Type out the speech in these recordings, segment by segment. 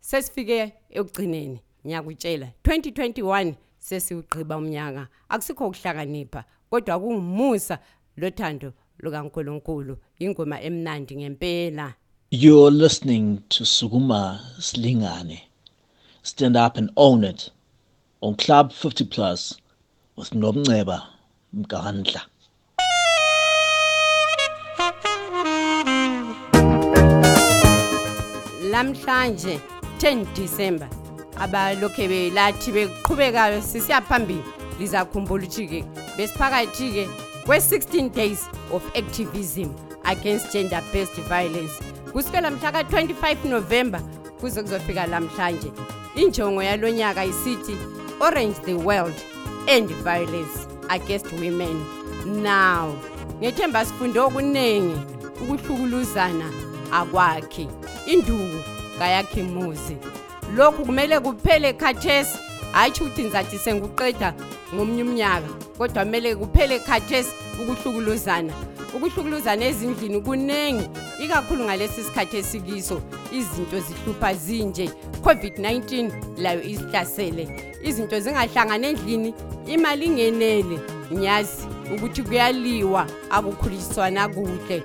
sesifike ekugcineni ngiyakutshela 2021 sesiwugqiba umnyaka akusikho ukuhlakanipha kodwa kungumusa lothando lukaNkulunkulu ingoma emnandi ngempela You're listening to Sukuma Slingane Stand up and own it on Club 50 Plus with Nomnceba Mkandla namhlanje 10 December abalokhe belathi beqhubekayo sisiya phambili lizakhumbula ukuthi-ke besiphakathi-ke kwe-16 days of activism against gender based violence kusukela mhla ka-25 november kuze kuzofika lamhlanje injongo yalo nyaka isithi orange the world end violence against women now ngethemba sifunde okuningi ukuhlukuluzana akwakhe induku kayakhe muzi lokhu kumele kuphele khathesi hhayi tsho ukuthi ngizathi sengikuqeda ngomunye umnyaka kodwa kumele kuphele khathesi ukuhlukuluzana ukuhlukuluzana ezindlini kuningi ikakhulu ngalesi sikhathi esikiso izinto zihlupha zinje covid-19 layo isihlasele izinto zingahlangani endlini imali ingenele ngiyazi ukuthi kuyaliwa akukhuliswana kuhle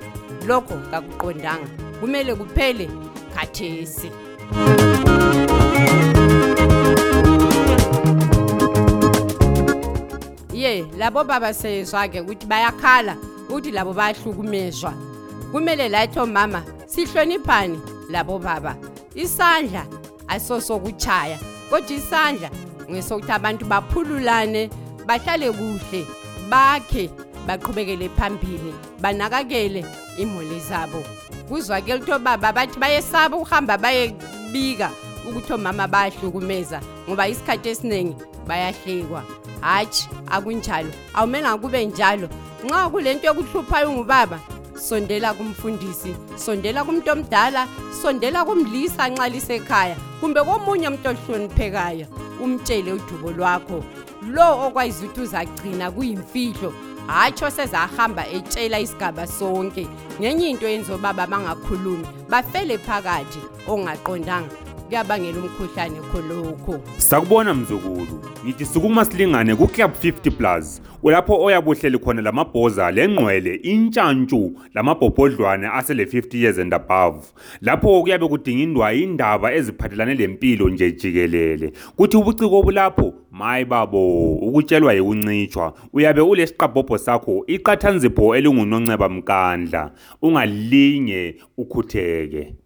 lokho kakuqondanga kumele kuphele khathesi ye labo baba seyezwa-ke ukuthi bayakhala ukuthi labo bayahlukumezwa kumele lathi omama sihloniphane labo baba isandla ayisosokuchaya kodwa isandla ngesokuthi abantu baphululane bahlale kuhle bakhe baqhubekele phambili banakakele imuli zabo kuzwakele ukuthi obaba bathi bayesaba ukuhamba bayebika ukuthi omama bayahlukumeza ngoba isikhathi esiningi bayahlekwa hatshi akunjalo awumelanga kube njalo nxa kulento ekuhluphayo ungubaba sondela kumfundisi sondela kumntu omdala sondela kumlisa nxa lisekhaya kumbe komunye umntu ohloniphekayo umtshele udubo lwakho lo okwazi ukuthi uzagcina kuyimfihlo hatshi osezahamba etshela isigaba sonke ngenye into yenza obaba bangakhulumi bafele phakathi ongaqondanga kuyabangela umkhuhlane khonokho sakubona mzukulu ngithi sukuma silingane kuclub 50 plus kulapho oyabuhleli khona lamabhoza lengqwele intshantshu lamabhobhodlwane asele-50 years and above lapho kuyabe kudingindwa indaba eziphathelane lempilo nje jikelele kuthi ubuciko obulapho mayi babo ukutshelwa yikuncitshwa uyabe ulesiqabhobho sakho iqathanzipho elingunonceba mkandla ungalinge ukhutheke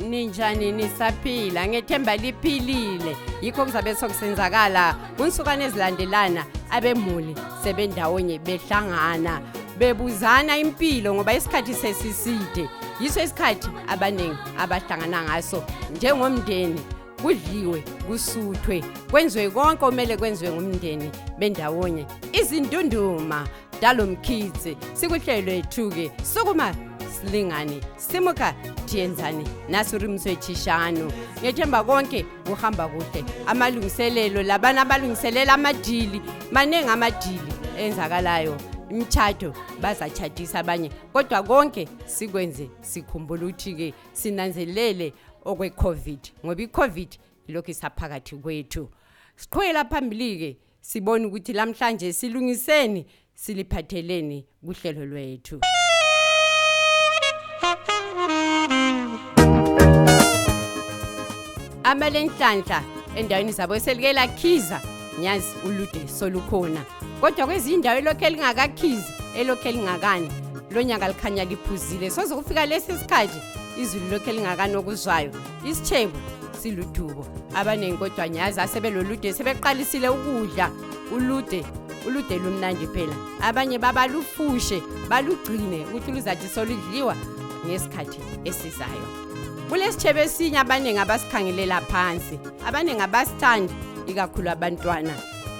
ninjani nisaphila ngethemba liphilile yikho kuzabe sokusenzakala kunsukwana ezilandelana abemuli sebendawonye behlangana bebuzana impilo ngoba isikhathi sesiside yiso isikhathi abaningi abahlangana ngaso njengomndeni kudliwe kusuthwe kwenziwe konke okumele kwenziwe ngumndeni bendawonye izindunduma dalo mkhithi sikuhlelo ethu-ke sukuma silingane simuka tiyenzani naso urimuso echishanu ngethemba konke kuhamba kuhle amalungiselelo labana abalungiselela amadili maningi amadili enzakalayo imitshato bazatshadisa abanye kodwa konke sikwenze sikhumbula ukuthi-ke sinanzelele okwe-covid ngoba i-covid lokhu isaphakathi kwethu siqhubekela phambili-ke sibone ukuthi lamhlanje silungiseni siliphatheleni kuhlelo lwethu amele nhlanhla endaweni zabo eselike lakhiza nyazi ulude solukhona kodwa kwezinye indawo elokhu elingakakhizi elokhu elingakani lo nyaka likhanya liphuzile soze kufika lesi sikhathi izulu lokhu elingakani okuzwayo isitshebo siludubo abaningi kodwa ngiyazi asebelolude sebeqalisile ukudla ulude ulude lumnandi phela abanye babalufushe balugcine ukuthi luzathi soludliwa ngesikhathi esizayo kulesitshebe esinye abaningi abasikhangelela phansi abaningi abasithandi ikakhulu abantwana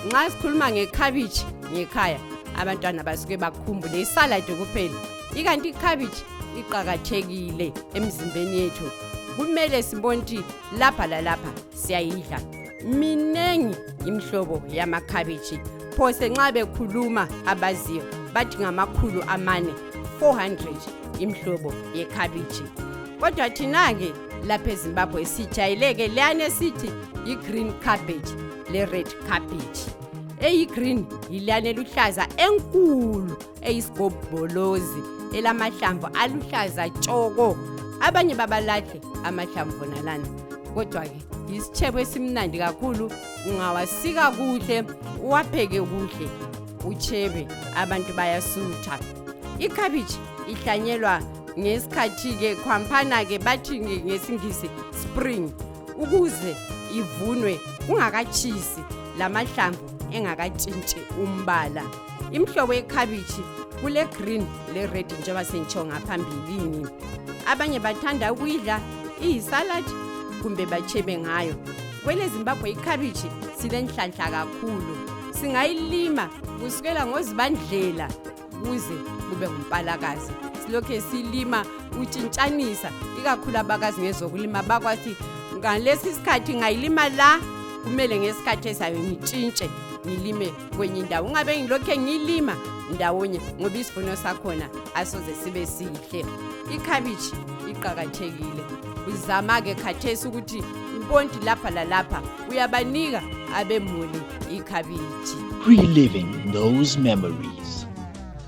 nxa sikhuluma ngekhabishi ngekhaya abantwana basuke bakhumbule isaladi kuphela ikanti ikhabitshi iqakathekile emzimbeni yethu kumele sibone ukuthi lapha lalapha siyayidla minengi imihlobo yamakhabitshi phose nxa bekhuluma abaziyo bathi ngamakhulu amane 400 imihlobo yekhabitshi kodwa thina-ke lapha ezimbabwe sijayeleke leyane sithi yi-green cabbage le-red cabbage eyi-green yileyane luhlaza enkulu eyisigobholozi elamahlamvu aluhlaza tshoko abanye babalahle amahlamvu nalana kodwa-ke yisitshebo esimnandi kakhulu ungawasika kuhle uwapheke kuhle utshebe abantu bayasutha ikhabitshi ihlanyelwa ngesikhathi-ke khwampana-ke bathi ngesingisi spring ukuze ivunwe kungakatshisi lamahlamvu engakatshintshi umbala imihlobo yekhabitshi kule-green le-red njengoba sengitsho ngaphambilini abanye bathanda ukuyidla iyisalad kumbe batshebe ngayo kwelezimbabwe ikhabitshi silenhlanhla kakhulu singayilima kusukela ngozibandlela kuze kube ngumpalakazi silokhu silima utshintshanisa ikakhulu abakazi ngezokulima bakwathi ngalesi sikhathi ngayilima la kumele ngesikhathi ezayo ngitshintshe ngilime kwenye indawo ungabe ngilokhe ngilima ndawonye ngoba isivuno sakhona asoze sibe sihle ikhabishi iqakathekile uzama-ke khathesi ukuthi ubonti lapha lalapha uyabanika abemuli ikhabishi Reliving those memories.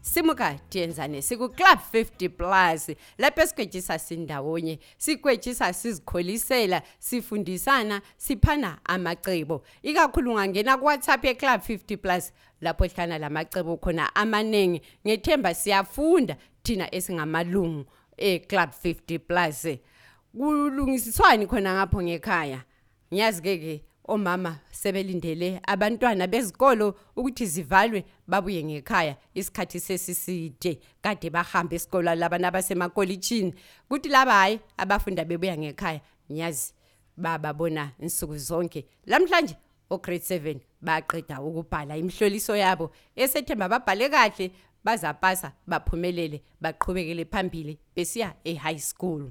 simuka tiyenzane sikuclub 50 plus lapho esikwejisa sindawonye sikwejisa sizikholisela sifundisana siphana amacebo ikakhulu ungangena kuwhatsapp yeclub 50 plus lapho hlana la macebo khona amaningi ngethemba siyafunda thina esingamalungu eclub 50 plus kulungisiswani khona ngapho ngekhaya Ngiyazi-ke ke omama sebelindele abantwana bezikolo ukuthi zivalwe babuye ngekhaya isikhathi sesiside kade bahambe esikolo labana abasemakolitshini kuthi laba hhayi abafunda bebuya ngekhaya ngiyazi bababona nsuku zonke lamhlanje ograde 7 baqeda ukubhala imihloliso yabo esethemba babhale kahle bazapasa baphumelele baqhubekele phambili besiya e-high school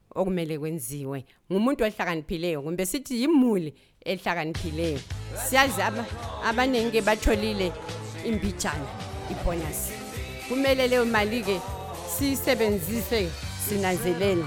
okumele kwenziwe ngumuntu ohlakaniphileyo kumbe sithi yimuli ehlakaniphileyo siyazi aba, abaningi ke batholile imbijana ibonus kumele leyo mali ke siyisebenzise sinanzelele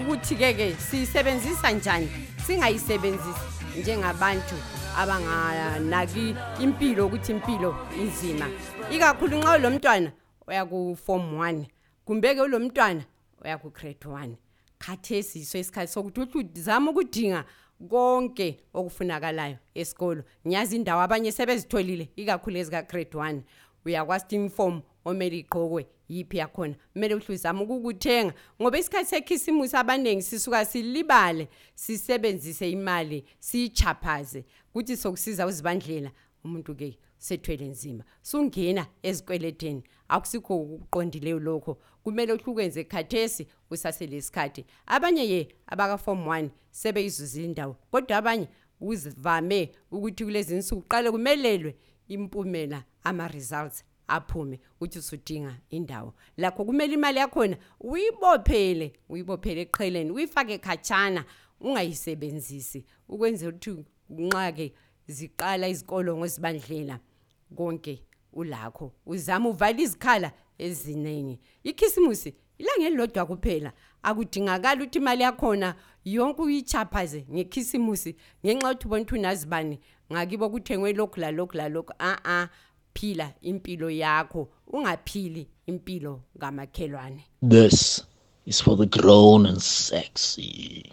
ukuthi ke ke siyisebenzisa njani singayisebenzisi njengabantu abanganaki impilo ukuthi impilo inzima ikakhulu nxa lo mntwana uyaku-form one kumbeke ulomntwana uyaku grade 1 khathesi yiso isikhathi sokuthi uthi zama ukudinga konke okufunakalayo esikolo ngiyazi indawo abanye sebezitholile ikakhulu ezika grade 1 uyakwazi ukuthi uniform omele igqokwe yiphi yakhona kumele uhle uzame ukukuthenga ngoba isikhathi sekhisimusi abaningi sisuka silibale sisebenzise imali siyitshaphaze kuthi sokusiza uzibandlela umuntu ke sethwele nzima sungena ezikweleteni akusikho ukuqondileyo lokho kumele uhlukwenze khathesi usaselesikhathi abanye ye abaka-form 1 sebeyizuzile indawo kodwa abanye uzivame ukuthi kulezi nsuku qale kumelelwe impumela ama-results aphume uthi usudinga indawo lakho kumele imali yakhona uyibophele uyibophele eqheleni uyifake khatshana ungayisebenzisi ukwenzela ukuthi nxa-ke Ziqala izikolo ngoZibandlela konke ulakho. Uzama uvala izikhala eziningi. Ikhisimusi ilanga elilodwa kuphela. Akudingakali ukuthi imali yakhona yonke uyitshaphaze ngekhisimusi ngenxa yokuthi ubona ukuthi unazi bani ngakibo kuthengwe lokhu lalokhu lalokhu. A-a phila impilo yakho ungaphili impilo kamakhelwane. This is for the grown and sexy.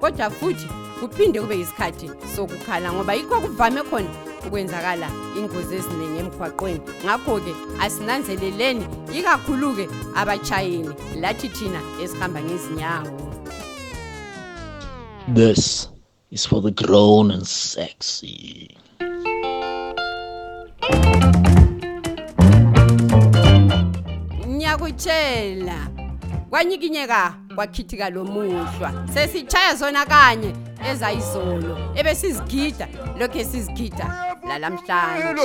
kodwa futhi kuphinde kube yisikhathi sokukhala ngoba yikho kuvame khona ukwenzakala ingozi eziningi emgwaqweni ngakho-ke asinanzeleleni ikakhulu-ke abatshayeli lathi thina esihamba ngezinyawo this is for the grown and sexy ngiyakutshela kwanyikinyeka kwakhithika lo muhlwa sesitshaya zona kanye ezayizolo ebe sizigida lokhu esizigida lalamhlanje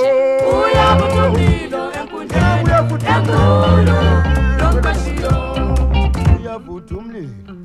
Uyavutha umlilo.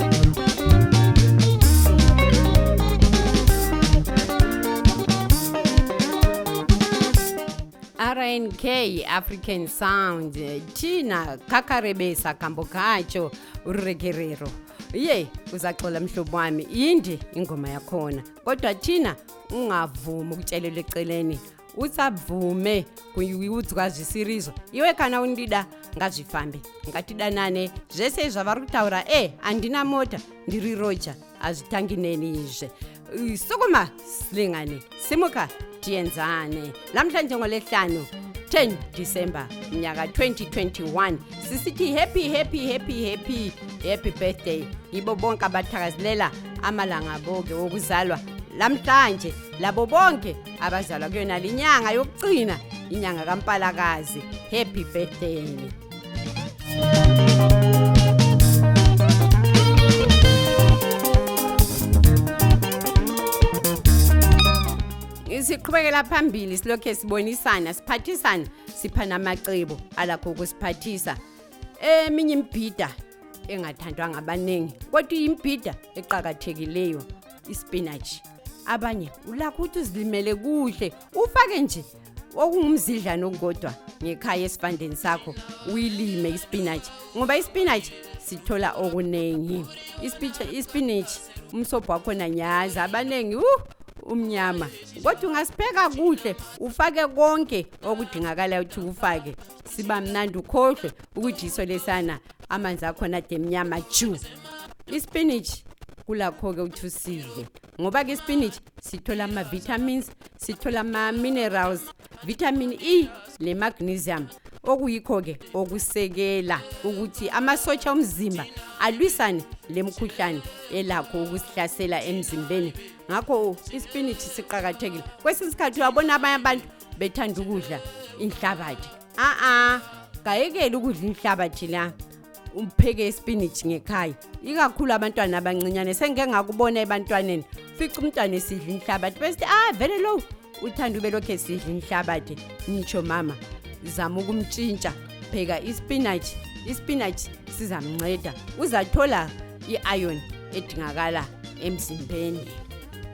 rnk african sound thina kakarebesa kambo kacho ururegerero iye uzaxola mhlobo wami yindi ingoma yakhona kodwa thina ungavumi ukutshelelwa eceleni usabvume kuiudzwa zvisirizo iwe kana undida ngazvifambe ngatidanane zvese izvi zvavari kutaura e eh, handina mota ndiri roja hazvitangi neni izve sukuma silingane simuka tienzane namhlanje ngolesihlanu 10 december mnyaka 2021 sisithi happy happy happy happy happy birthday yibo bonke abathakazelela amalanga boke wokuzalwa lamhlanje labo bonke abazalwa kuyona linyanga yokucina inyanga kampalakazi happy birthday siqhubekela phambili silokhe sibonisana siphathisana sipha namacebo alakho ukusiphathisa eminye imibhida engathandwa ngabaningi kodwa iyimbhida eqakathekileyo ispinatshi abanye ulakho ukuthi uzilimele kuhle ufake nje okungumzidlane okukodwa ngekhaya esivandeni sakho uyilime ispinatshi ngoba ispinatshi sithola okuningi ispinatshi umsobho wakhona nyazi abaningi uh, umnyama kodwa ungasipheka kuhle ufake konke okudingakalayo ukuthi ufake siba mnandi ukhohlwe ukudiswa lesana amanzi akhona ade mnyama ju ispinach kulakho-ke ukuthi usidle ngoba-ke ispinach sithola ama-vitamins sithola ama-minerals vitamin e le-magnesium okuyikho-ke okusekela ukuthi amasotsha omzimba alwisane lemkhuhlane elakho ukusihlasela emzimbeni ngakho ispinach siqakathekile kwesinye isikhathi uyabona abanye abantu bethanda ukudla inhlabathi a-a kayekele ukudla inhlabathi la upheke ispinach ngekhaya ikakhulu abantwana abancinyane sengike ngakubona ebantwaneni fica umntwana esidla inhlabathi besithi ah vele lowo uthanda ube lokhu esidla inhlabathi ngitsho mama zama ukumtshintsha pheka ispinach ispinach sizamnceda uzathola i-iron edingakala emzimbeni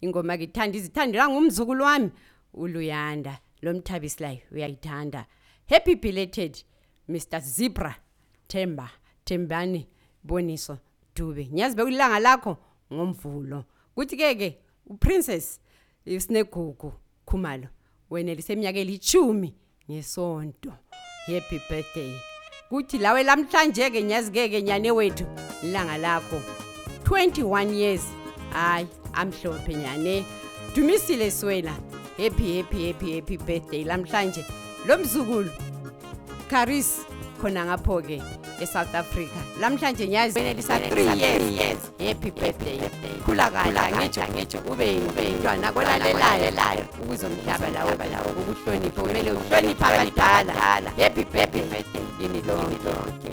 ingoma ngithanda izithandela ngumzukulu wami uluyanda lo mthabisilayo uyayithanda happy belated mr zebra themba thembani boniso dube ngiyazi bekulilanga lakho ngomvulo kuthi-ke ke uprincess sinegugu khumalo wenelise iminyaka elithumi ngesonto happy birthday kuthi lawe lamhlanje-ke nyazi-ke-ke nyane wethu ilanga lakho 21 years hayi amhlophe nyane dumisile swela happy happy happy happy birthday lamhlanje lo mzukulu caris khona ngapho-ke esouth africa lamhlanje nyazi wenelisa 3 years Happy birthday khulakala ngitsho ngitsho ube umntwana kolalelayo ukuzomhlabela webala ukuhlonipha kumele uhlonipha abadala happy birthday kini lonke